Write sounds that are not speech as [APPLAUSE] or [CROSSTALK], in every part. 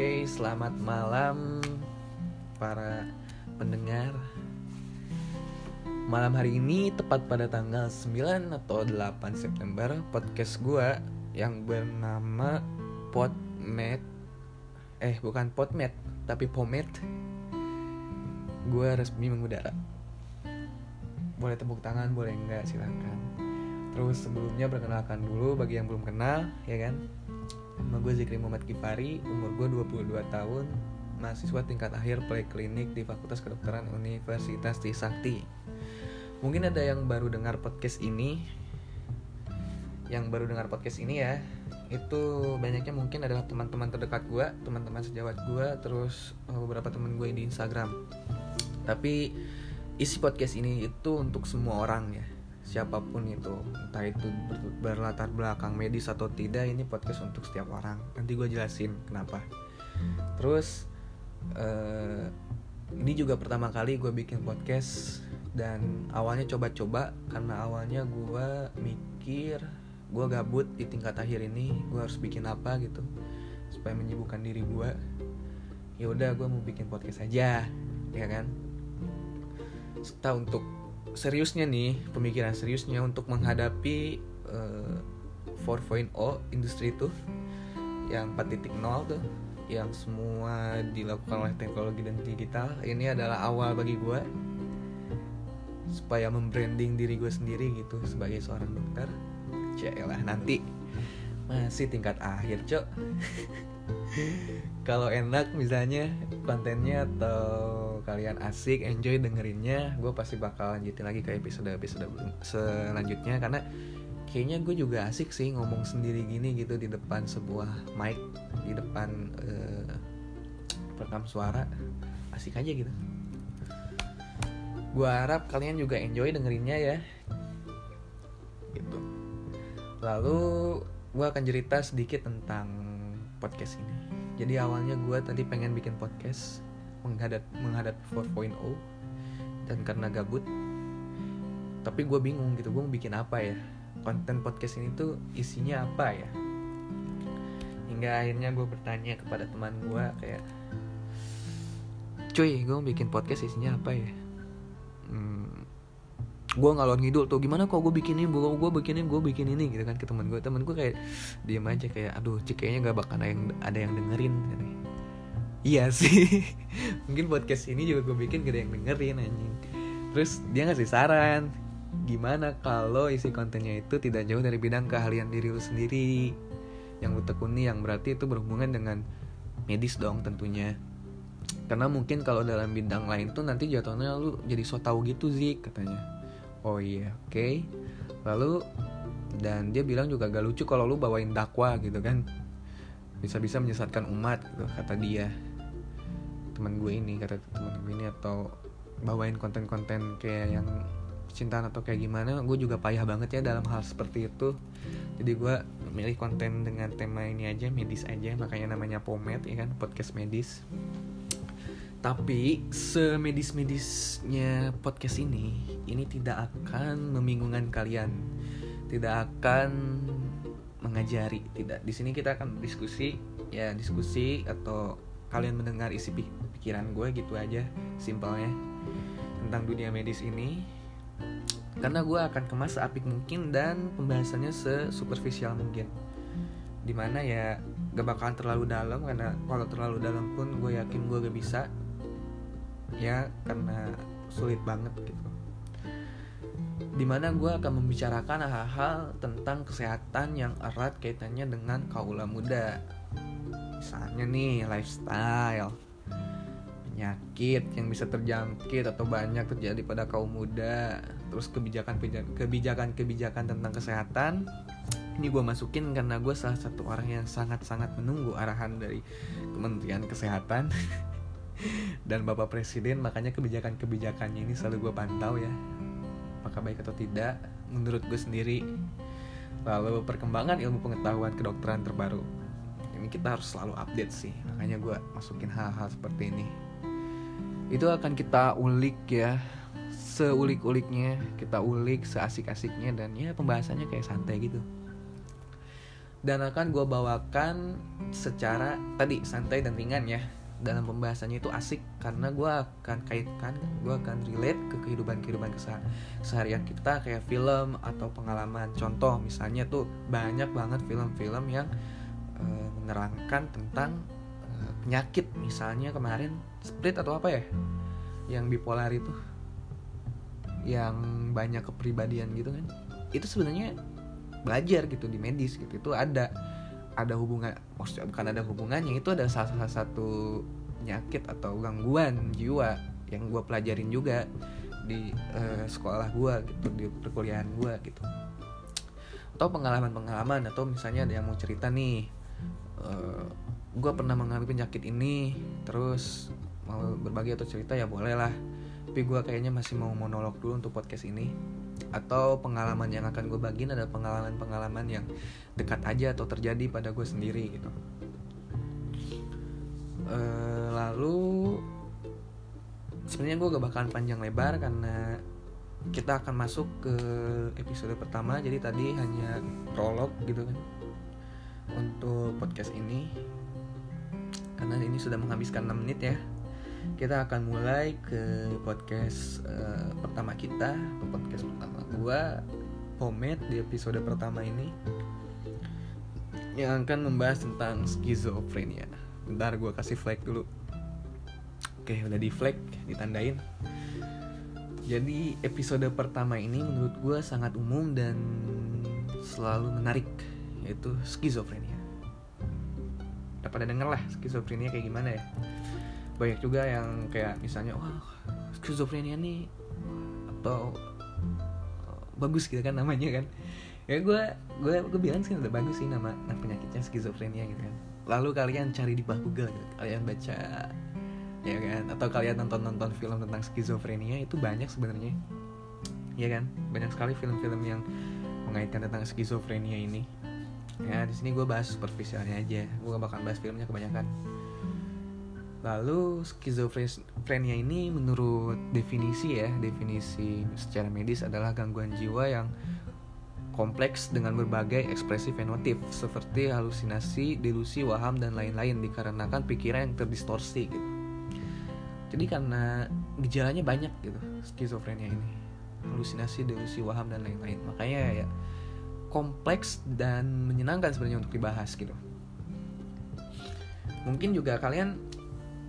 Oke, selamat malam para pendengar. Malam hari ini tepat pada tanggal 9 atau 8 September podcast gua yang bernama Podmet eh bukan Podmet tapi Pomet gua resmi mengudara. Boleh tepuk tangan, boleh enggak silakan. Terus sebelumnya perkenalkan dulu bagi yang belum kenal ya kan Nama gue Zikri Muhammad Kipari, umur gue 22 tahun, mahasiswa tingkat akhir Poliklinik di Fakultas Kedokteran Universitas Trisakti. Mungkin ada yang baru dengar podcast ini, yang baru dengar podcast ini ya, itu banyaknya mungkin adalah teman-teman terdekat gue, teman-teman sejawat gue, terus eh, beberapa teman gue di Instagram. Tapi isi podcast ini itu untuk semua orang ya siapa pun itu entah itu berlatar belakang medis atau tidak ini podcast untuk setiap orang. Nanti gue jelasin kenapa. Terus uh, ini juga pertama kali gue bikin podcast dan awalnya coba-coba karena awalnya gue mikir gue gabut di tingkat akhir ini gue harus bikin apa gitu supaya menyibukkan diri gue ya udah gue mau bikin podcast aja ya kan? Serta untuk seriusnya nih pemikiran seriusnya untuk menghadapi uh, eh, 4.0 industri itu yang 4.0 tuh yang semua dilakukan oleh teknologi dan digital ini adalah awal bagi gue supaya membranding diri gue sendiri gitu sebagai seorang dokter. Lah nanti masih tingkat akhir cok. [LAUGHS] Kalau enak misalnya kontennya atau kalian asik enjoy dengerinnya gue pasti bakal lanjutin lagi ke episode episode selanjutnya. Karena kayaknya gue juga asik sih ngomong sendiri gini gitu di depan sebuah mic di depan uh, perekam suara. Asik aja gitu. Gue harap kalian juga enjoy dengerinnya ya. Gitu. Lalu gue akan cerita sedikit tentang podcast ini. Jadi awalnya gue tadi pengen bikin podcast menghadap menghadap 4.0 dan karena gabut tapi gue bingung gitu gue mau bikin apa ya? Konten podcast ini tuh isinya apa ya? Hingga akhirnya gue bertanya kepada teman gue kayak cuy gue mau bikin podcast isinya apa ya? Hmm, gue ngalor ngidul tuh gimana kok gue bikin ini gue gue bikin ini gue bikin ini? Gitu kan ke teman gue teman gue kayak diem aja kayak aduh cik kayaknya gak bakal ada yang ada yang dengerin iya sih. [LAUGHS] Mungkin podcast ini juga gue bikin gak yang dengerin anjing. Terus dia ngasih saran gimana kalau isi kontennya itu tidak jauh dari bidang keahlian diri lu sendiri? Yang lu tekuni yang berarti itu berhubungan dengan medis dong tentunya. Karena mungkin kalau dalam bidang lain tuh nanti jatuhnya lu jadi so tau gitu sih katanya. Oh iya oke. Okay. lalu dan dia bilang juga gak lucu kalau lu bawain dakwah gitu kan. Bisa-bisa menyesatkan umat gitu kata dia teman gue ini kata teman gue ini atau bawain konten-konten kayak yang cintaan atau kayak gimana gue juga payah banget ya dalam hal seperti itu. Jadi gue memilih konten dengan tema ini aja medis aja makanya namanya pomet ya kan? Podcast medis. Tapi semedis medisnya podcast ini ini tidak akan membingungkan kalian. Tidak akan mengajari tidak. Di sini kita akan diskusi ya diskusi atau kalian mendengar isi pikiran gue gitu aja simpelnya tentang dunia medis ini. Karena gue akan kemas seapik mungkin dan pembahasannya sesuperficial mungkin. Di mana ya gak bakalan terlalu dalam karena kalau terlalu dalam pun gue yakin gue gak bisa. Ya karena sulit banget gitu. Di mana gue akan membicarakan hal-hal tentang kesehatan yang erat kaitannya dengan kaula muda. Misalnya nih lifestyle penyakit yang bisa terjangkit atau banyak terjadi pada kaum muda. Terus kebijakan kebijakan kebijakan tentang kesehatan ini gue masukin karena gue salah satu orang yang sangat sangat menunggu arahan dari Kementerian Kesehatan [LAUGHS] dan Bapak Presiden. Makanya kebijakan kebijakannya ini selalu gue pantau ya apakah baik atau tidak. Menurut gue sendiri lalu perkembangan ilmu pengetahuan kedokteran terbaru ini kita harus selalu update sih. Makanya gue masukin hal-hal seperti ini itu akan kita ulik ya seulik-uliknya kita ulik seasik-asiknya dan ya pembahasannya kayak santai gitu. Dan akan gue bawakan secara tadi santai dan ringan ya. Dalam pembahasannya itu asik karena gue akan kaitkan gue akan relate ke kehidupan kehidupan keseharian kita kayak film atau pengalaman. Contoh misalnya tuh banyak banget film-film yang uh, menerangkan tentang uh, penyakit. Misalnya kemarin split atau apa ya? Yang bipolar itu. Yang banyak kepribadian gitu kan. Itu sebenarnya belajar gitu di medis gitu. Itu ada ada hubungan maksudnya bukan ada hubungannya itu ada salah, salah satu penyakit atau gangguan jiwa yang gue pelajarin juga di uh, sekolah gue gitu di perkuliahan gue gitu. Atau pengalaman-pengalaman atau misalnya ada yang mau cerita nih uh, eh, gue pernah mengalami penyakit ini terus mau berbagi atau cerita ya boleh lah. Tapi gue kayaknya masih mau monolog dulu untuk podcast ini. Atau pengalaman yang akan gue bagiin adalah pengalaman-pengalaman yang dekat aja atau terjadi pada gue sendiri gitu. E, lalu sebenarnya gue gak bakalan panjang lebar karena kita akan masuk ke episode pertama. Jadi tadi hanya prolog gitu kan untuk podcast ini. Karena ini sudah menghabiskan 6 menit ya kita akan mulai ke podcast uh, pertama kita podcast pertama gua Pomade di episode pertama ini yang akan membahas tentang skizofrenia. Bentar gue kasih flag dulu. Oke, udah di flag, ditandain. Jadi episode pertama ini menurut gue sangat umum dan selalu menarik, yaitu skizofrenia. Udah pada denger lah skizofrenia kayak gimana ya? Banyak juga yang kayak misalnya wah skizofrenia nih atau uh, bagus gitu kan namanya kan. Ya gue gue gue bilang sih udah bagus sih nama, nama penyakitnya skizofrenia gitu kan. Lalu kalian cari di Google gitu kalian baca ya kan? Atau kalian nonton nonton film tentang skizofrenia itu banyak sebenarnya. Ya kan? Banyak sekali film-film yang mengaitkan tentang skizofrenia ini. Ya di sini gue bahas superficialnya aja. Gue gak bakal bahas filmnya kebanyakan Lalu skizofrenia ini menurut definisi ya, definisi secara medis adalah gangguan jiwa yang kompleks dengan berbagai ekspresi fenotip seperti halusinasi, delusi, waham dan lain-lain dikarenakan pikiran yang terdistorsi gitu. Jadi karena gejalanya banyak gitu skizofrenia ini. Halusinasi, delusi, waham dan lain-lain. Makanya ya kompleks dan menyenangkan sebenarnya untuk dibahas gitu. Mungkin juga kalian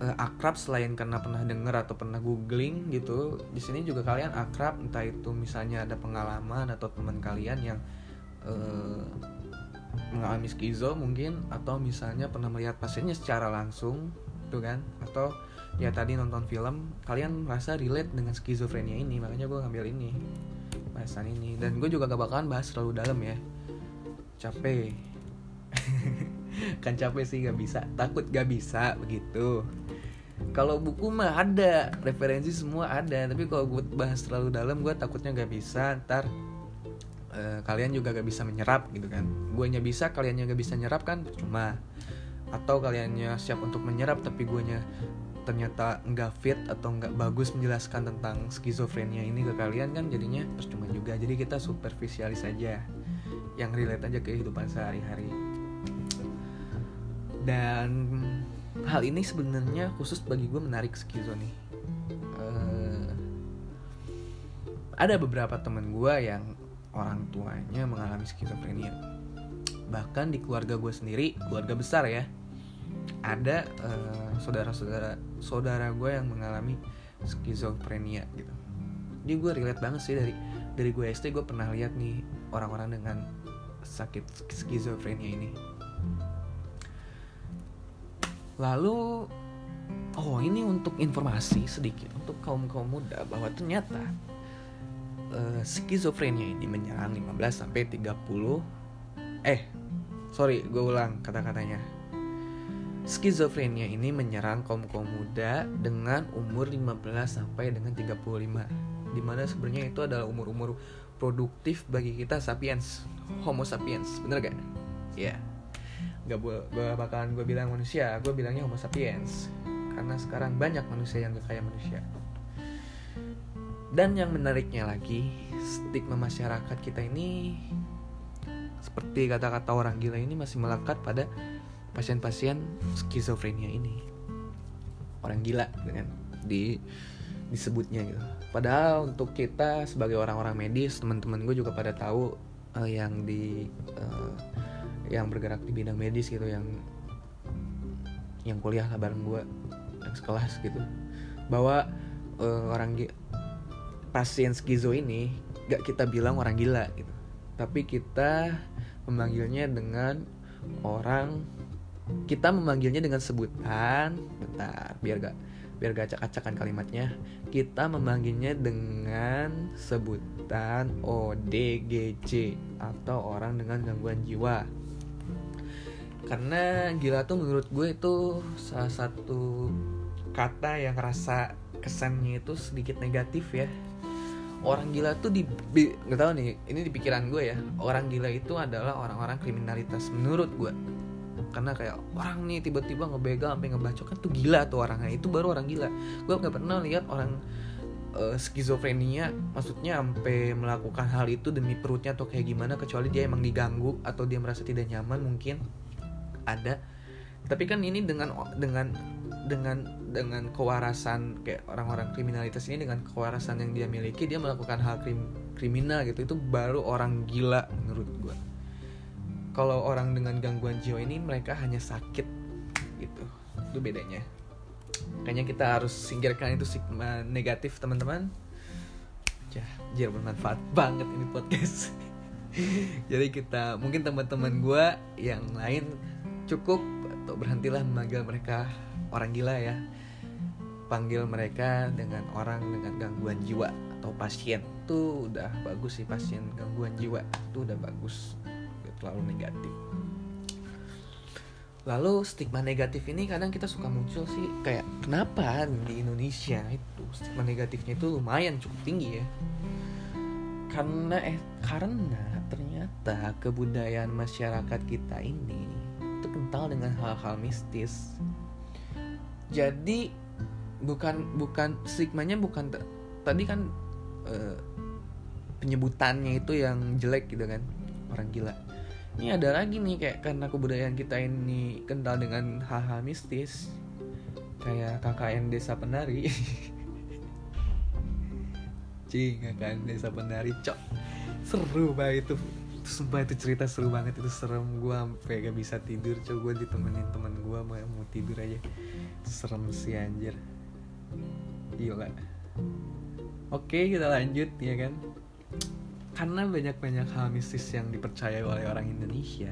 uh, akrab selain karena pernah denger atau pernah googling gitu di sini juga kalian akrab entah itu misalnya ada pengalaman atau teman kalian yang uh, mengalami skizo mungkin atau misalnya pernah melihat pasiennya secara langsung tuh kan? Atau ya tadi nonton film kalian merasa relate dengan skizofrenia ini makanya gue ngambil ini bahasan ini. Dan gue juga gak bakalan bahas terlalu dalam ya. Capek. [LAUGHS] Kan capek sih gak bisa. Takut gak bisa begitu kalau buku mah ada referensi semua ada tapi kalau gue bahas terlalu dalam gue takutnya gak bisa ntar uh, kalian juga gak bisa menyerap gitu kan. Gue nya bisa kalian gak bisa nyerap kan cuma atau kaliannya siap untuk menyerap tapi gue nya ternyata nggak fit atau nggak bagus menjelaskan tentang skizofrenia ini ke kalian kan jadinya percuma juga. Jadi kita superficialis saja yang relate aja ke kehidupan sehari-hari. Dan hal ini sebenarnya khusus bagi gue menarik skizo nih. Uh, ada beberapa temen gue yang orang tuanya mengalami skizofrenia. Bahkan di keluarga gue sendiri keluarga besar ya ada uh, saudara-saudara saudara gue yang mengalami skizofrenia gitu. Jadi gue relate banget sih dari dari gue SD gue pernah lihat nih orang-orang dengan sakit skizofrenia ini Lalu oh ini untuk informasi sedikit untuk kaum kaum muda bahwa ternyata uh, skizofrenia ini menyerang 15 sampai 30 eh sorry gue ulang kata-katanya skizofrenia ini menyerang kaum kaum muda dengan umur 15 sampai dengan 35 di mana sebenarnya itu adalah umur-umur produktif bagi kita sapiens homo sapiens bener gak? ya yeah gak gue bakalan gue bilang manusia gue bilangnya homo sapiens. Karena sekarang banyak manusia yang gak kayak manusia. Dan yang menariknya lagi stigma masyarakat kita ini seperti kata-kata orang gila ini masih melekat pada pasien-pasien skizofrenia ini. Orang gila dengan di disebutnya gitu. Padahal untuk kita sebagai orang-orang medis teman-teman gue juga pada tahu uh, yang di uh, yang bergerak di bidang medis gitu yang yang kuliah lah bareng gue yang sekelas gitu. Bahwa uh, orang pasien skizo ini gak kita bilang orang gila gitu. Tapi kita memanggilnya dengan orang kita memanggilnya dengan sebutan bentar biar gak biar gak acak-acakan kalimatnya. Kita memanggilnya dengan sebutan ODGJ atau orang dengan gangguan jiwa karena gila tuh menurut gue itu salah satu kata yang rasa kesannya itu sedikit negatif ya. Orang gila tuh di nggak tahu nih ini di pikiran gue ya. Orang gila itu adalah orang-orang kriminalitas menurut gue. Karena kayak orang nih tiba-tiba ngebegal sampai ngebacok kan tuh gila tuh orangnya. Itu baru orang gila. Gue nggak pernah lihat orang uh, skizofrenia maksudnya sampai melakukan hal itu demi perutnya atau kayak gimana kecuali dia emang diganggu atau dia merasa tidak nyaman mungkin ada. Tapi kan ini dengan dengan dengan dengan kewarasan kayak orang-orang kriminalitas ini dengan kewarasan yang dia miliki dia melakukan hal krim, kriminal gitu. Itu baru orang gila menurut gue kalau orang dengan gangguan jiwa ini mereka hanya sakit gitu. Itu bedanya. Kayaknya kita harus singkirkan itu stigma negatif teman-teman. Ya jir bermanfaat banget ini podcast. [LAUGHS] Jadi kita mungkin teman-teman gue yang lain cukup atau berhentilah memanggil mereka orang gila ya. Panggil mereka dengan orang dengan gangguan jiwa atau pasien. Itu udah bagus sih pasien gangguan jiwa. Itu udah bagus. Gak terlalu negatif. Lalu stigma negatif ini kadang kita suka muncul sih kayak kenapa di Indonesia itu stigma negatifnya itu lumayan cukup tinggi ya? Karena eh karena ternyata kebudayaan masyarakat kita ini itu kental dengan hal-hal mistis. Jadi bukan bukan stigmanya bukan tadi kan uh, penyebutannya itu yang jelek gitu kan orang gila. Ini ada lagi nih kayak karena kebudayaan kita ini kental dengan hal-hal mistis kayak KKN desa penari. [LAUGHS] Cing KKN desa penari cok. Seru banget itu sumpah itu cerita seru banget itu serem. Gue sampai gak bisa tidur coba gue ditemenin teman gue mau mau tidur aja. Serem sih anjir. Gak oke kita lanjut ya kan? Karena banyak-banyak hal mistis yang dipercaya oleh orang Indonesia.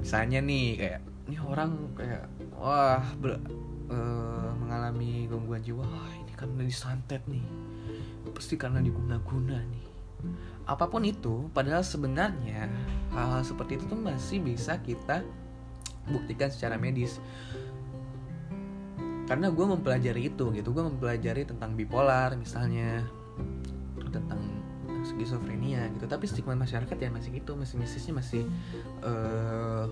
Misalnya nih kayak ini orang kayak wah ber, uh, mengalami gangguan jiwa. Wah ini karena disantet nih. Pasti karena diguna-guna nih apa pun itu padahal sebenarnya hal-hal seperti itu tuh masih bisa kita buktikan secara medis. Karena gue mempelajari itu gitu. Gue mempelajari tentang bipolar misalnya tentang skizofrenia gitu. Tapi stigma masyarakat ya masih gitu masih mistisnya masih uh,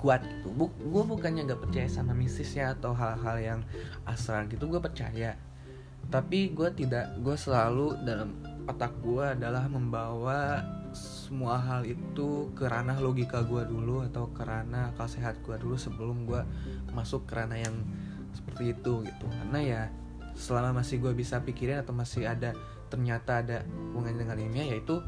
kuat gitu. Bu, gue bukannya gak percaya sama mistisnya atau hal-hal yang asal gitu gue percaya. Tapi gue tidak gue selalu dalam otak gue adalah membawa semua hal itu ke ranah logika gue dulu atau ke ranah akal sehat gue dulu sebelum gue masuk ke ranah yang seperti itu gitu. Karena ya selama masih gue bisa pikirin atau masih ada ternyata ada hubungannya dengan ilmiah yaitu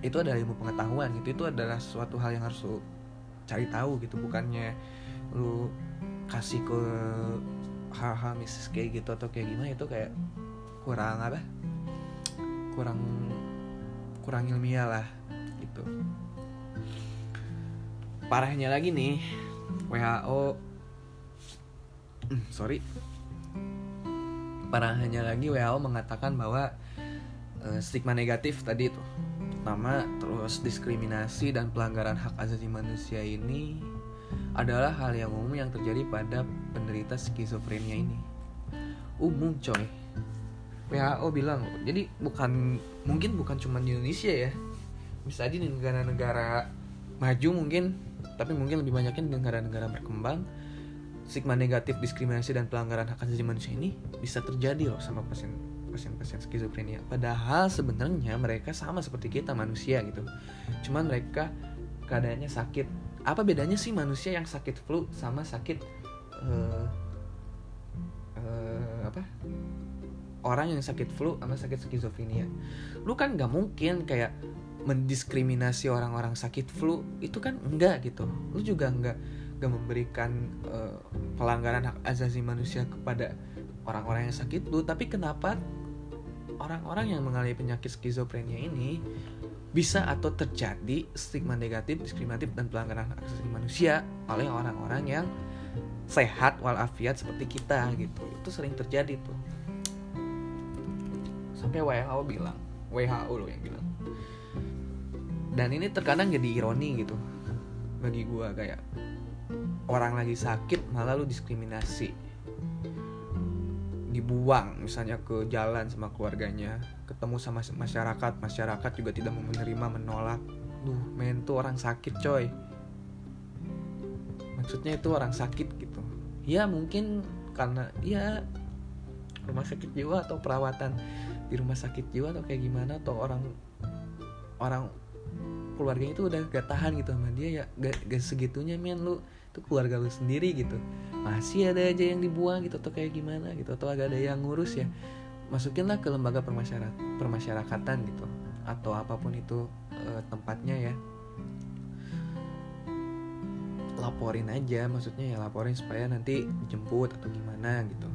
itu adalah ilmu pengetahuan gitu. Itu adalah suatu hal yang harus lu cari tahu gitu. Bukannya lu kasih ke hal-hal mistis kayak gitu atau kayak gimana itu kayak kurang apa? Kurang kurang ilmiah lah gitu. Parahnya lagi nih WHO hmm, sorry. Parahnya lagi WHO mengatakan bahwa uh, stigma negatif tadi itu. Pertama terus diskriminasi dan pelanggaran hak asasi manusia ini adalah hal yang umum yang terjadi pada penderita skizofrenia ini. Umum coy. WHO bilang, jadi bukan mungkin bukan cuma di Indonesia ya. Bisa aja di negara-negara maju mungkin, tapi mungkin lebih banyaknya di negara-negara berkembang stigma negatif, diskriminasi dan pelanggaran hak asasi manusia ini bisa terjadi loh sama pasien pasien-pasien skizofrenia padahal sebenarnya mereka sama seperti kita manusia gitu cuman mereka keadaannya sakit apa bedanya sih manusia yang sakit flu sama sakit uh, apa? Orang yang sakit flu sama sakit skizofrenia. Lu kan nggak mungkin kayak mendiskriminasi orang-orang sakit flu itu kan enggak gitu. Lu juga enggak enggak memberikan uh, pelanggaran hak asasi manusia kepada orang-orang yang sakit flu. Tapi kenapa orang-orang yang mengalami penyakit skizofrenia ini bisa atau terjadi stigma negatif, diskriminatif dan pelanggaran hak asasi manusia oleh orang-orang yang sehat walafiat seperti kita gitu. Itu sering terjadi tuh. Sampai WHO bilang, WHO loh yang bilang dan ini terkadang jadi ironi gitu bagi gue kayak orang lagi sakit malah lu diskriminasi dibuang misalnya ke jalan sama keluarganya ketemu sama masyarakat masyarakat juga tidak mau menerima menolak duh men tuh orang sakit coy maksudnya itu orang sakit ya mungkin karena ya rumah sakit jiwa atau perawatan di rumah sakit jiwa atau kayak gimana atau orang orang keluarganya itu udah gak tahan gitu sama dia ya gak, gak segitunya men lu itu keluarga lu sendiri gitu. Masih ada aja yang dibuang gitu atau kayak gimana gitu atau agak ada yang ngurus ya. Masukinlah ke lembaga permasyarakat permasyarakatan gitu atau apa pun itu e, tempatnya ya laporin aja maksudnya ya laporin supaya nanti jemput atau gimana gitu.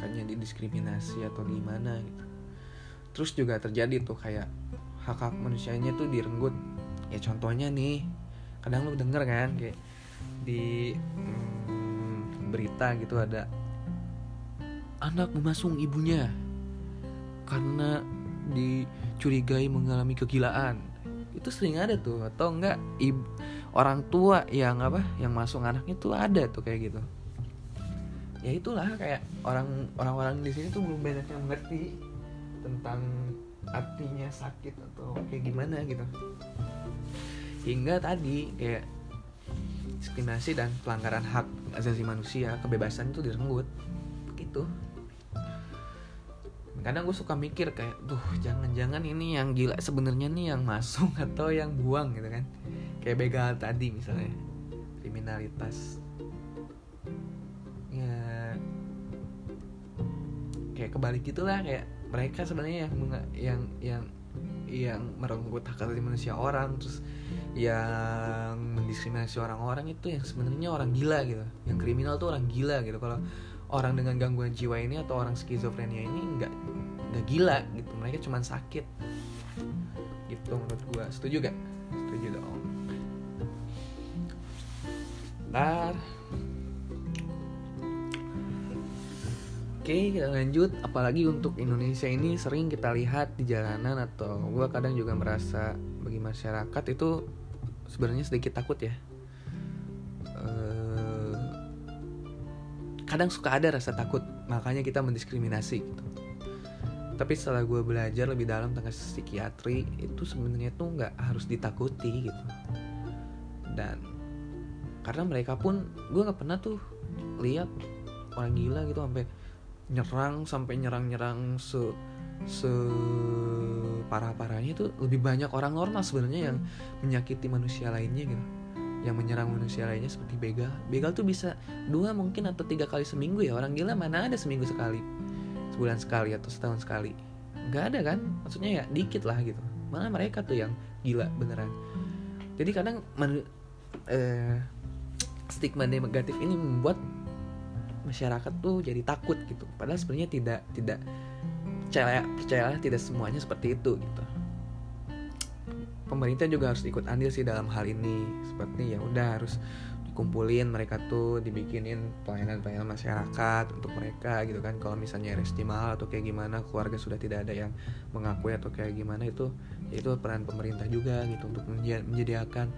Kayaknya didiskriminasi atau gimana gitu. Terus juga terjadi tuh kayak hak hak manusianya tuh direnggut. Ya contohnya nih kadang lu denger kan kayak di hmm, berita gitu ada anak memasung ibunya karena dicurigai mengalami kegilaan. Itu sering ada tuh atau enggak ibu orang tua yang apa yang masuk anaknya tuh ada tuh kayak gitu. Ya itulah kayak orang orang-orang di sini tuh belum banyak yang ngerti tentang artinya sakit atau kayak gimana gitu. Hingga tadi kayak diskriminasi dan pelanggaran hak asasi manusia kebebasan itu direnggut. Gitu kadang gue suka mikir kayak duh jangan-jangan ini yang gila sebenarnya nih yang masuk atau yang buang gitu kan kayak begal tadi misalnya. Kriminalitas. Ya kayak kebalik gitulah kayak mereka sebenarnya yang yang yang yang merenggut hak asasi manusia orang terus yang mendiskriminasi orang-orang itu yang sebenarnya orang gila gitu. Yang kriminal tuh orang gila gitu. Kalau orang dengan gangguan jiwa ini atau orang skizofrenia ini nggak nggak gila gitu. Mereka cuma sakit. Gitu menurut gua. Setuju gak setuju dong Ntar Oke kita lanjut. Apalagi untuk Indonesia ini sering kita lihat di jalanan Atau gue kadang juga merasa Bagi masyarakat itu sebenarnya sedikit takut ya. Uh, Kadang suka ada rasa takut Makanya kita mendiskriminasi gitu. Tapi setelah gue belajar lebih dalam tentang psikiatri itu sebenarnya tuh nggak harus ditakuti gitu. Dan karena mereka pun gue nggak pernah tuh lihat orang gila gitu sampai nyerang sampai nyerang-nyerang se se parah-parahnya itu lebih banyak orang normal sebenarnya yang menyakiti manusia lainnya gitu. Yang menyerang manusia lainnya seperti begal begal tuh bisa dua mungkin atau tiga kali seminggu ya. Orang gila mana ada seminggu sekali sebulan sekali atau setahun sekali. Nggak ada kan? Maksudnya ya dikit lah gitu. Mana mereka tuh yang gila beneran. Jadi kadang eh, stigma negatif ini membuat masyarakat tuh jadi takut gitu. Padahal sebenarnya tidak tidak percaya percayalah tidak semuanya seperti itu gitu. Pemerintah juga harus ikut andil sih dalam hal ini. Seperti ya udah harus dikumpulin mereka tuh dibikinin pelayanan-pelayanan masyarakat untuk mereka gitu kan. Kalau misalnya resti mahal atau kayak gimana keluarga sudah tidak ada yang mengakui atau kayak gimana itu itu peran pemerintah juga gitu untuk menyediakan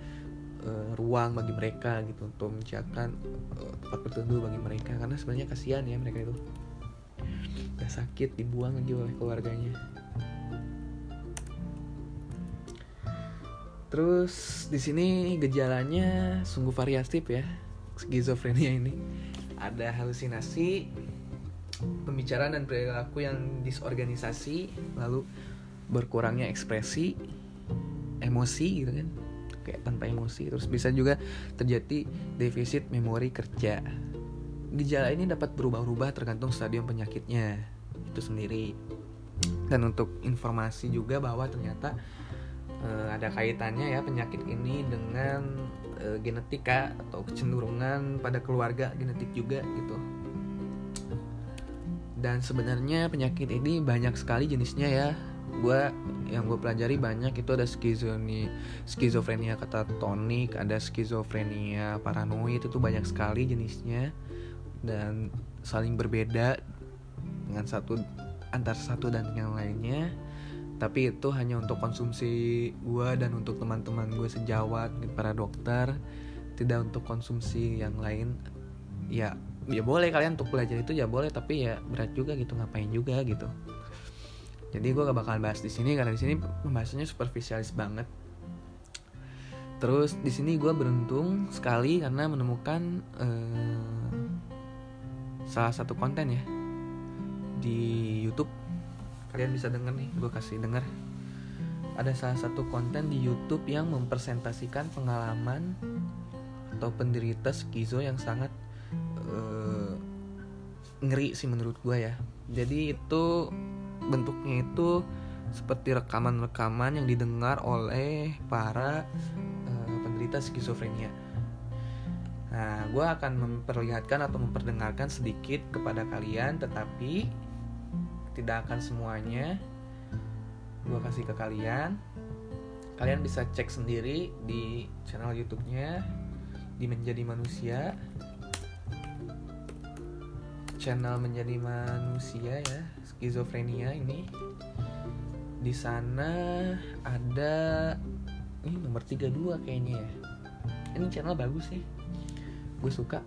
uh, ruang bagi mereka gitu untuk menciptakan uh, tempat berteduh bagi mereka. Karena sebenarnya kasihan ya mereka itu. Udah sakit dibuang lagi oleh keluarganya. Terus di sini gejalanya sungguh variatif ya skizofrenia ini. Ada halusinasi pembicaraan dan perilaku yang disorganisasi lalu berkurangnya ekspresi emosi gitu kan kayak tanpa emosi. Terus bisa juga terjadi defisit memori kerja. Gejala ini dapat berubah-ubah tergantung stadium penyakitnya itu sendiri. Dan untuk informasi juga bahwa ternyata uh, ada kaitannya ya penyakit ini dengan uh, genetika atau kecenderungan pada keluarga genetik juga gitu. Dan sebenarnya penyakit ini banyak sekali jenisnya ya gue yang gue pelajari banyak itu ada skizoni skizofrenia katatonik ada skizofrenia paranoid itu banyak sekali jenisnya. Dan saling berbeda dengan satu antar satu dan yang lainnya. Tapi itu hanya untuk konsumsi gue dan untuk teman-teman gue sejawat para dokter. Tidak untuk konsumsi yang lain. Ya ya boleh kalian untuk belajar itu ya boleh tapi ya berat juga gitu ngapain juga gitu jadi gue gak bakalan bahas di sini karena di sini pembahasannya superficialis banget. Terus di sini gue beruntung sekali karena menemukan uh, salah satu konten ya di YouTube. Kalian bisa denger nih gue kasih denger. Ada salah satu konten di YouTube yang mempresentasikan pengalaman atau penderita skizo yang sangat uh, ngeri sih menurut gue ya. Jadi itu bentuknya itu seperti rekaman-rekaman yang didengar oleh para uh, penderita skizofrenia. Nah, gue akan memperlihatkan atau memperdengarkan sedikit kepada kalian, tetapi tidak akan semuanya gue kasih ke kalian. Kalian bisa cek sendiri di channel YouTube-nya di Menjadi Manusia. Channel Menjadi Manusia ya skizofrenia ini. Di sana ada ini nomor 32 kayaknya ya. Ini channel bagus sih. Gue suka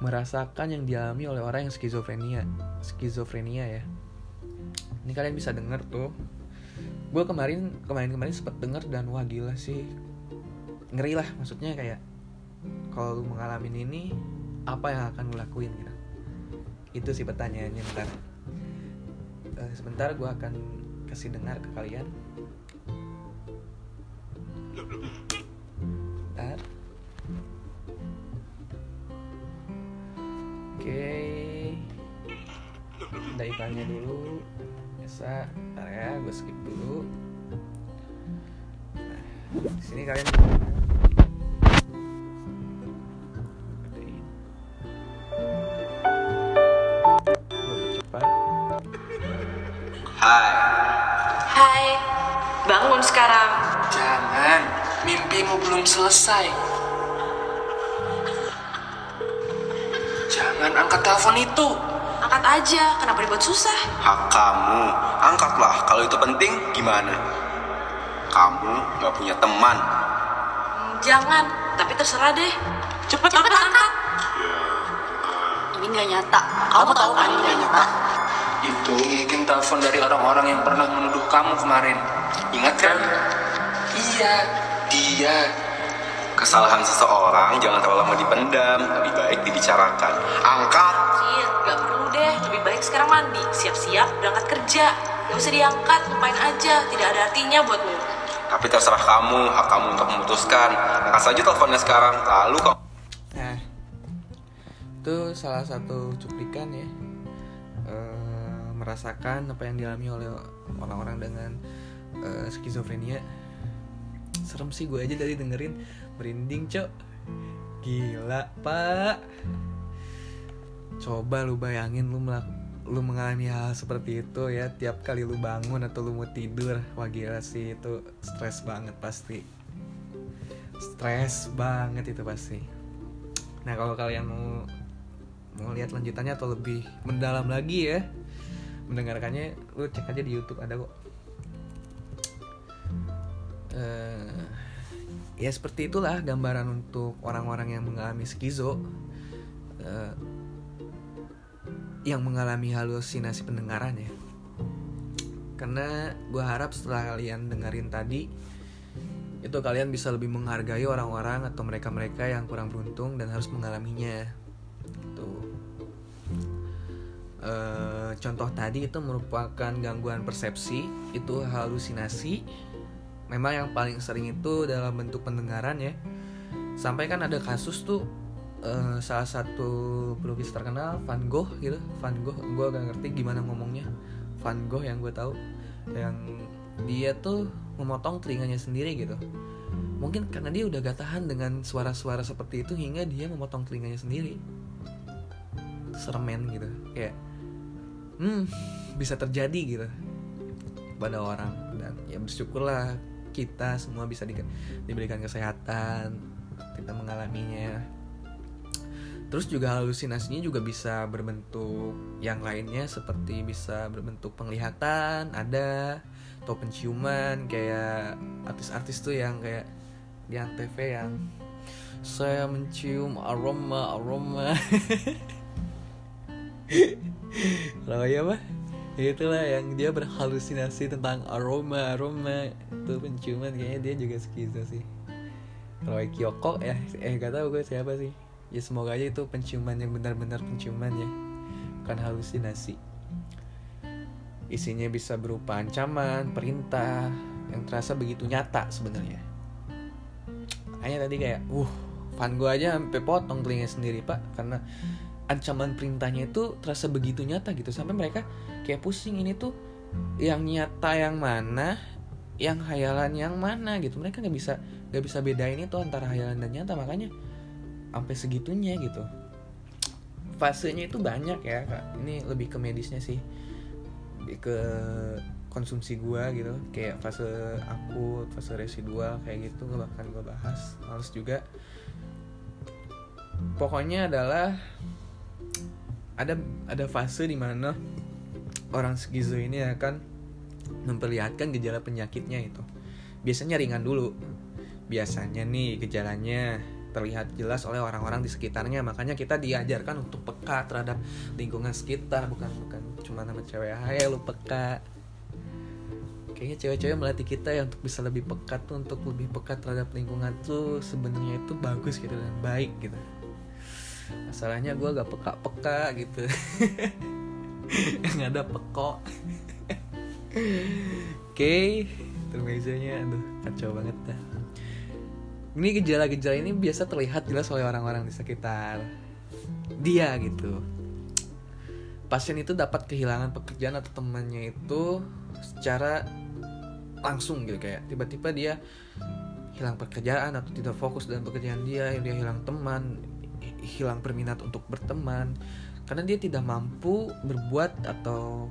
merasakan yang dialami oleh orang yang skizofrenia skizofrenia ya. Ini kalian bisa denger tuh. Gue kemarin kemarin kemarin sempat denger dan wah gila sih. Ngeri lah maksudnya kayak kalau lu mengalami ini apa yang akan lu lakuin gitu itu sih pertanyaannya ntar uh, sebentar gue akan kasih dengar ke kalian. Bentar. Oke. Ada iklannya dulu. Biasa. Bentar ya gue skip dulu. Nah sini kalian Hai. Hai, bangun sekarang. Jangan, mimpimu belum selesai. Jangan angkat telepon itu. Angkat aja, kenapa dibuat susah? Hak kamu, angkatlah. Kalau itu penting, gimana? Kamu gak punya teman. Jangan, tapi terserah deh. Cepet, Cepet angkat. Ini nggak nyata. Kamu, tahu kan ini nggak nyata? Itu mungkin telepon dari orang-orang yang pernah menuduh kamu kemarin. Ingat kan? Iya, dia. Kesalahan seseorang jangan terlalu lama dipendam, lebih baik dibicarakan. Angkat. Cil, nggak perlu deh. Lebih baik sekarang mandi, siap-siap, berangkat kerja. Gak usah diangkat, lupain aja. Tidak ada artinya buatmu. Tapi terserah kamu, hak kamu untuk memutuskan. Angkat saja teleponnya sekarang, lalu kamu... Nah, itu salah satu cuplikan ya Eh, merasakan apa yang dialami oleh orang-orang dengan eh, skizofrenia. Serem sih gue aja dari dengerin merinding cok. Gila pak. Coba lu bayangin lu melak lu mengalami hal seperti itu ya tiap kali lu bangun atau lu mau tidur wah gila sih itu stres banget pasti stres banget itu pasti nah kalau kalian mau mau lihat lanjutannya atau lebih mendalam lagi ya mendengarkannya lu cek aja di YouTube ada kok. Eh, ya seperti itulah gambaran untuk orang-orang yang mengalami skizo Eh, yang mengalami halusinasi pendengaran ya. Karena gue harap setelah kalian dengerin tadi itu kalian bisa lebih menghargai orang-orang atau mereka-mereka yang kurang beruntung dan harus mengalaminya. Gitu eh, contoh tadi itu merupakan gangguan persepsi itu halusinasi. Memang yang paling sering itu dalam bentuk pendengaran ya. Sampai kan ada kasus tuh eh, salah satu pelukis terkenal Van Gogh gitu. Van Gogh gue gak ngerti gimana ngomongnya. Van Gogh yang gue tahu yang dia tuh memotong telinganya sendiri gitu. Mungkin karena dia udah gak tahan dengan suara-suara seperti itu hingga dia memotong telinganya sendiri. Seremen gitu kayak hmm bisa terjadi gitu pada orang. Dan ya bersyukurlah kita semua bisa di- diberikan kesehatan kita mengalaminya. Terus juga halusinasinya juga bisa berbentuk yang lainnya seperti bisa berbentuk penglihatan ada atau penciuman kayak artis-artis tuh yang kayak di antv yang saya mencium aroma aroma [LAUGHS] [LAUGHS] Kalau ya mah itulah yang dia berhalusinasi tentang aroma aroma. Itu penciuman kayaknya dia juga skizo sih. Roy Kyoko ya eh gak tahu gue siapa sih. Ya semoga aja itu penciuman yang benar-benar penciuman ya. Bukan halusinasi. Isinya bisa berupa ancaman perintah yang terasa begitu nyata sebenarnya. Makanya tadi kayak uh fan gue aja sampai potong telinga sendiri pak. Karena ancaman perintahnya itu terasa begitu nyata gitu. Sampai mereka kayak pusing ini tuh yang nyata yang mana yang hayalan yang mana gitu. Mereka nggak bisa nggak bisa bedain itu antara hayalan dan nyata. Makanya sampai segitunya gitu. Fasenya itu banyak ya kak. Ini lebih ke medisnya sih. Lebih ke konsumsi gua gitu. Kayak fase akut fase residual kayak gitu. Gak bakal gua bahas harus juga. Pokoknya adalah ada ada fase di mana orang skizo ini akan memperlihatkan gejala penyakitnya itu. Biasanya ringan dulu. Biasanya nih gejalanya terlihat jelas oleh orang-orang di sekitarnya. Makanya kita diajarkan untuk peka terhadap lingkungan sekitar. Bukan bukan cuma nama cewek. Hai lu peka. Kayaknya cewek-cewek melatih kita ya untuk bisa lebih peka tuh untuk lebih peka terhadap lingkungan tuh sebenarnya itu bagus gitu dan baik gitu masalahnya gue gak peka-peka gitu. [LAUGHS] Nggak ada pekok oke termejanya aduh kacau banget dah. Ini gejala-gejala ini biasa terlihat jelas oleh orang-orang di sekitar dia gitu. Pasien itu dapat kehilangan pekerjaan atau temannya itu secara langsung gitu. Kayak tiba-tiba dia hilang pekerjaan atau tidak fokus dalam pekerjaan dia dia hilang teman hilang berminat untuk berteman. Karena dia tidak mampu berbuat atau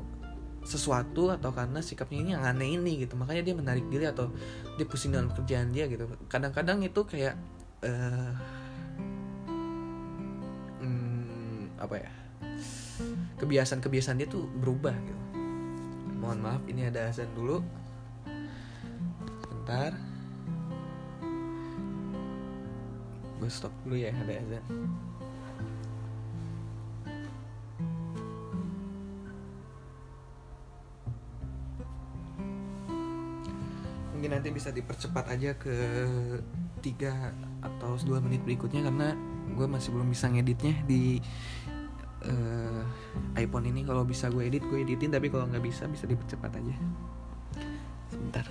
sesuatu atau karena sikapnya ini yang aneh ini gitu. Makanya dia menarik diri atau dia pusing dalam pekerjaan dia gitu. Kadang-kadang itu kayak eh hmm, apa ya? Kebiasaan-kebiasaan dia tuh berubah gitu. Mohon maaf ini ada azan dulu. Bentar gue stop dulu ya ada azan mungkin nanti bisa dipercepat aja ke tiga atau dua menit berikutnya karena gue masih belum bisa ngeditnya di eh, iPhone ini. Kalau bisa gue edit gue editin tapi kalau nggak bisa bisa dipercepat aja. Sebentar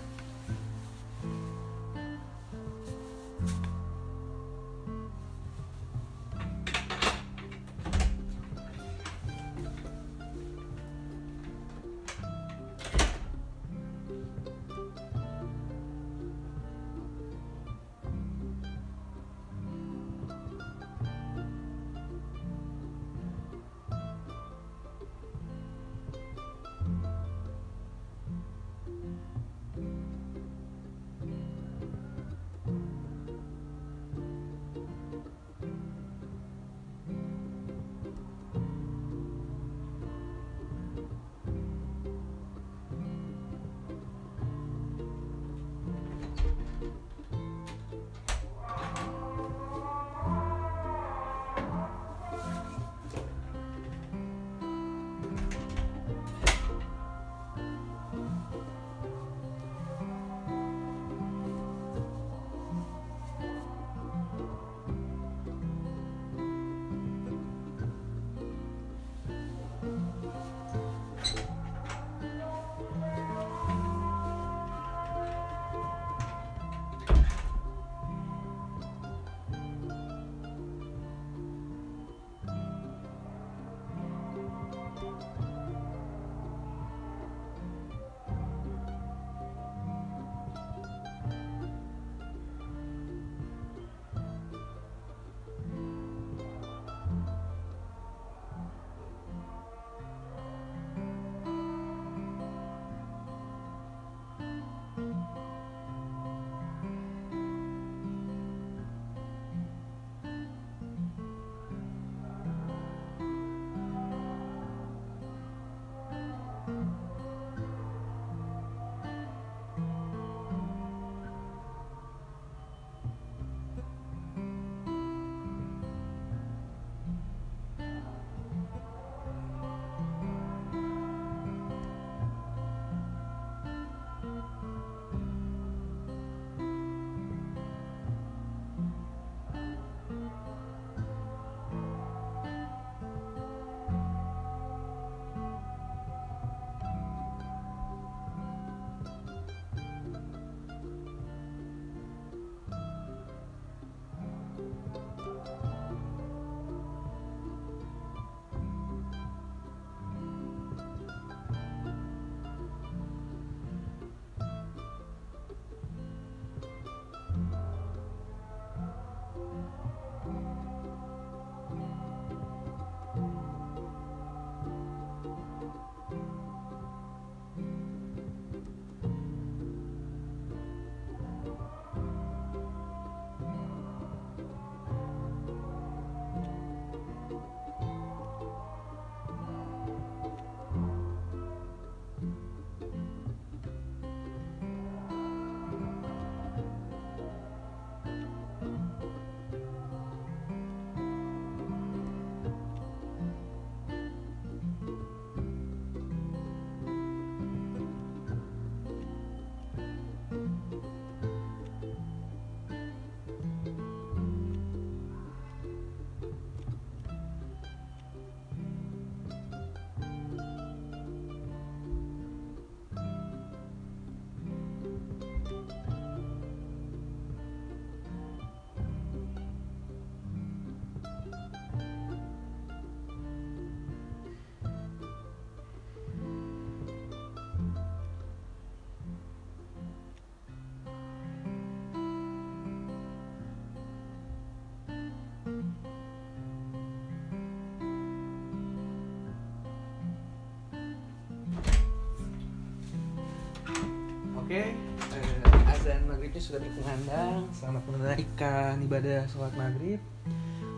azan maghribnya sudah dikumandang. Selamat menunaikan ibadah sholat maghrib.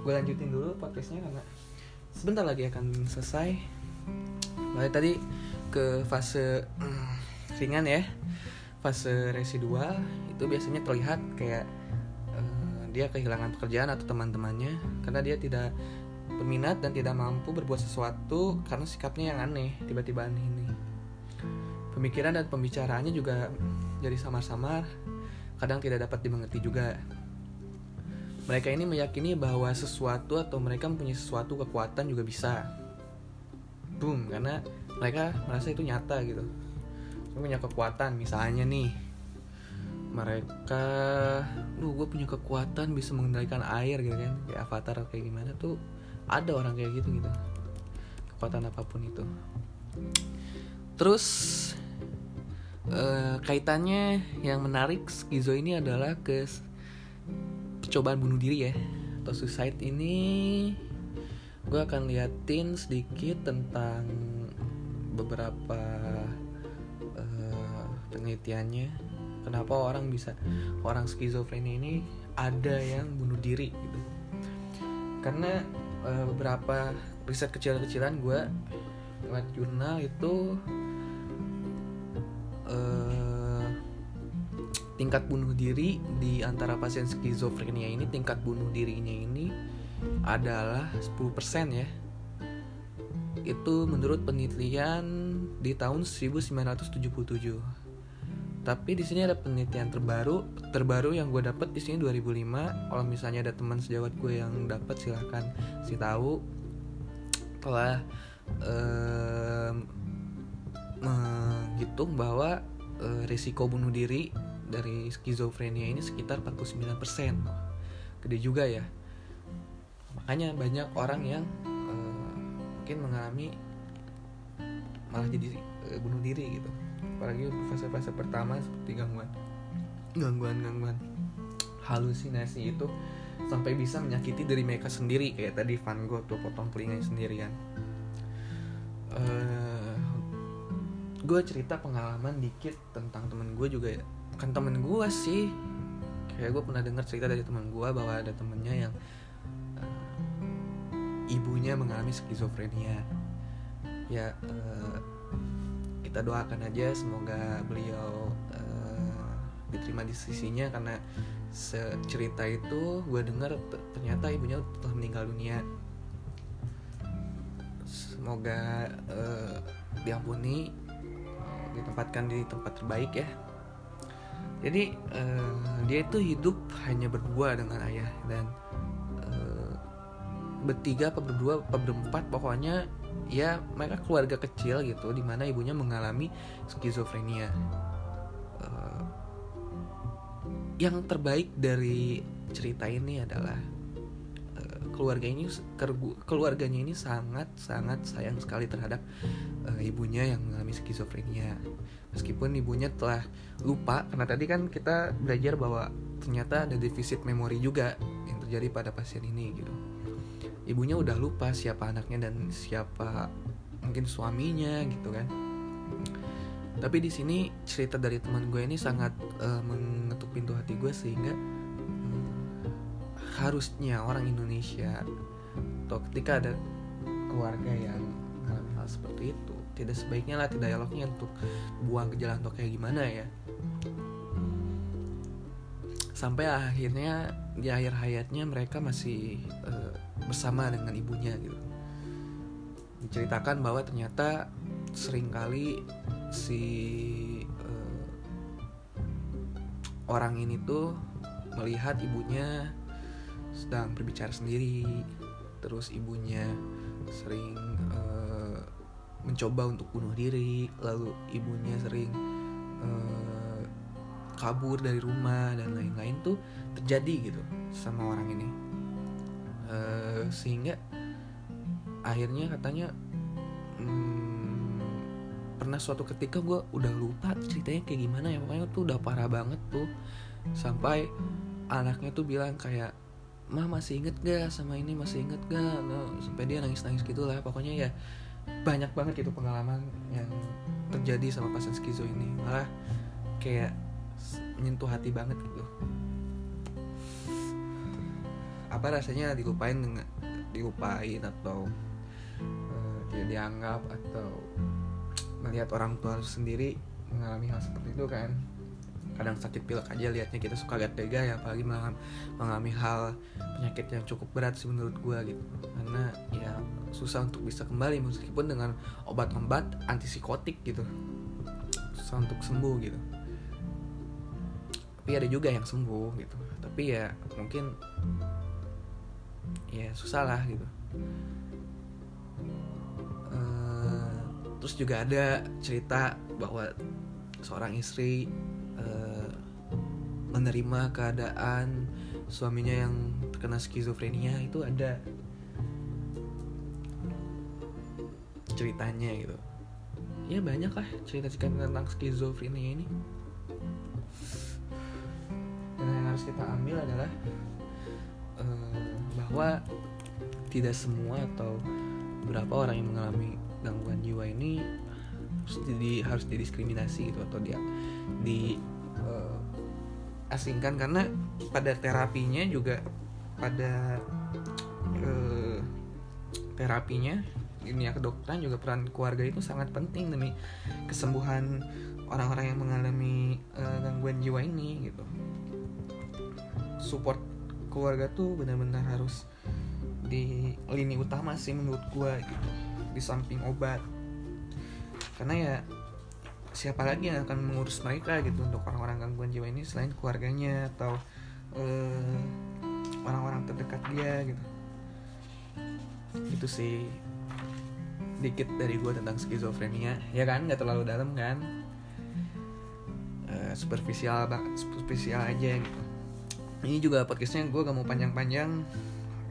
Gue lanjutin dulu podcastnya karena sebentar lagi akan selesai. Balik tadi ke fase mm, ringan ya, fase residual itu biasanya terlihat kayak eh, dia kehilangan pekerjaan atau teman-temannya karena dia tidak berminat dan tidak mampu berbuat sesuatu karena sikapnya yang aneh, tiba-tiba aneh ini pemikiran dan pembicaraannya juga jadi samar-samar kadang tidak dapat dimengerti juga. Mereka ini meyakini bahwa sesuatu atau mereka mempunyai sesuatu kekuatan juga bisa. Boom karena mereka merasa itu nyata gitu. Mereka punya kekuatan misalnya nih mereka lu gue punya kekuatan bisa mengendalikan air gitu kan. Kayak avatar kayak gimana tuh ada orang kayak gitu gitu. Kekuatan apa pun itu. Terus eh, kaitannya yang menarik skizo ini adalah ke percobaan bunuh diri ya. Atau suicide ini gue akan liatin sedikit tentang beberapa eh, penelitiannya. Kenapa orang bisa orang skizofrenia ini ada yang bunuh diri gitu. Karena eh, beberapa riset kecil-kecilan gue lewat jurnal itu eh, tingkat bunuh diri di antara pasien skizofrenia ini tingkat bunuh dirinya ini adalah 10% ya. Itu menurut penelitian di tahun 1977 tapi di sini ada penelitian terbaru terbaru yang gue dapat di sini 2005 kalau misalnya ada teman sejawat gue yang dapat silahkan si tahu. Telah em, menghitung bahwa eh, risiko bunuh diri dari skizofrenia ini sekitar 49% gede juga ya. Makanya banyak orang yang eh, mungkin mengalami malah jadi eh, bunuh diri gitu. Apalagi fase-fase pertama seperti gangguan gangguan-gangguan halusinasi itu sampai bisa menyakiti diri mereka sendiri. Kayak tadi Van Gogh tuh potong telinganya sendirian. Eh gue cerita pengalaman dikit tentang temen gue juga ya. Bukan temen gue sih. Kayak gue pernah dengar cerita dari temen gue bahwa ada temennya yang eh, ibunya mengalami skizofrenia. Ya eh, kita doakan aja semoga beliau eh, diterima di sisinya karena cerita itu gue dengar ternyata ibunya telah meninggal dunia. Semoga eh, diampuni ditempatkan di tempat terbaik ya. Jadi eh, dia itu hidup hanya berdua dengan ayah dan eh, bertiga apa berdua apa berempat pokoknya ya mereka keluarga kecil gitu di mana ibunya mengalami skizofrenia. Eh, yang terbaik dari cerita ini adalah keluarga ini keluarganya ini sangat sangat sayang sekali terhadap eh, ibunya yang mengalami skizofrenia. Meskipun ibunya telah lupa karena tadi kan kita belajar bahwa ternyata ada defisit memori juga yang terjadi pada pasien ini gitu. Ibunya udah lupa siapa anaknya dan siapa mungkin suaminya gitu kan. Tapi di sini cerita dari teman gue ini sangat eh, mengetuk pintu hati gue sehingga hmm, harusnya orang Indonesia atau ketika ada keluarga yang mengalami hal seperti itu tidak sebaiknya lah tidak dialognya untuk buang ke jalan kayak gimana ya. Sampai akhirnya di akhir hayatnya mereka masih eh, bersama dengan ibunya gitu. Diceritakan bahwa ternyata sering kali si eh, orang ini tuh melihat ibunya sedang berbicara sendiri terus ibunya sering mencoba untuk bunuh diri lalu ibunya sering eh, kabur dari rumah dan lain-lain tuh terjadi gitu sama orang ini. Eh, sehingga akhirnya katanya hmm, pernah suatu ketika gue udah lupa ceritanya kayak gimana ya pokoknya tuh udah parah banget tuh. Sampai anaknya tuh bilang kayak mah masih inget gak sama ini masih inget gak? No, sampai dia nangis nangis gitu lah. Pokoknya ya banyak banget gitu pengalaman yang terjadi sama pasien skizo ini. Malah kayak menyentuh hati banget gitu. Apa rasanya dilupain dengan dilupain atau tidak dianggap atau melihat orang tua sendiri mengalami hal seperti itu kan? Kadang sakit pilek aja liatnya kita suka lihat tega ya apalagi mengalami, mengalami hal penyakit yang cukup berat sih menurut gua gitu. Karena ya susah untuk bisa kembali meskipun dengan obat-obat antipsikotik gitu. Susah untuk sembuh gitu. Tapi ada juga yang sembuh gitu. Tapi ya mungkin ya susah lah gitu. Eh, terus juga ada cerita bahwa seorang istri eh, menerima keadaan suaminya yang terkena skizofrenia. Itu ada ceritanya gitu. Ya banyak lah cerita-cerita tentang skizofrenia ini. Dan yang harus kita ambil adalah eh, bahwa tidak semua atau beberapa orang yang mengalami gangguan jiwa ini harus di harus didiskriminasi gitu atau dia di eh, asingkan. Karena pada terapinya juga pada eh, terapinya ini ya kedokteran juga peran keluarga itu sangat penting demi kesembuhan orang-orang yang mengalami eh, gangguan jiwa ini gitu. Support keluarga tuh benar-benar harus di lini utama sih menurut gua gitu. Di samping obat. Karena ya siapa lagi yang akan mengurus mereka gitu untuk orang-orang gangguan jiwa ini selain keluarganya atau eh, orang-orang terdekat dia gitu itu sih dikit dari gue tentang skizofrenia. Ya kan nggak terlalu dalam kan? Eh, superficial superficial aja gitu. Ini juga podcastnya gue gak mau panjang-panjang.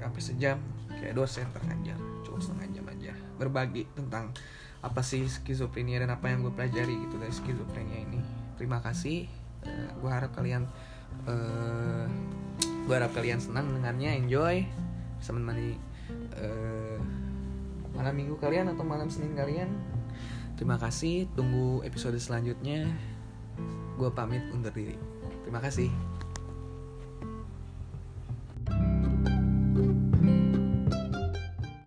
Sampai sejam. Kayak dosen ngajar cukup setengah jam aja. Berbagi tentang apa sih skizofrenia dan apa yang gue pelajari gitu dari skizofrenia ini. Terima kasih. Gue harap kalian eh gue harap kalian senang dengannya enjoy. Bisa menemani eh, malam minggu kalian atau malam senin kalian? Terima kasih tunggu episode selanjutnya. Gue pamit undur diri. Terima kasih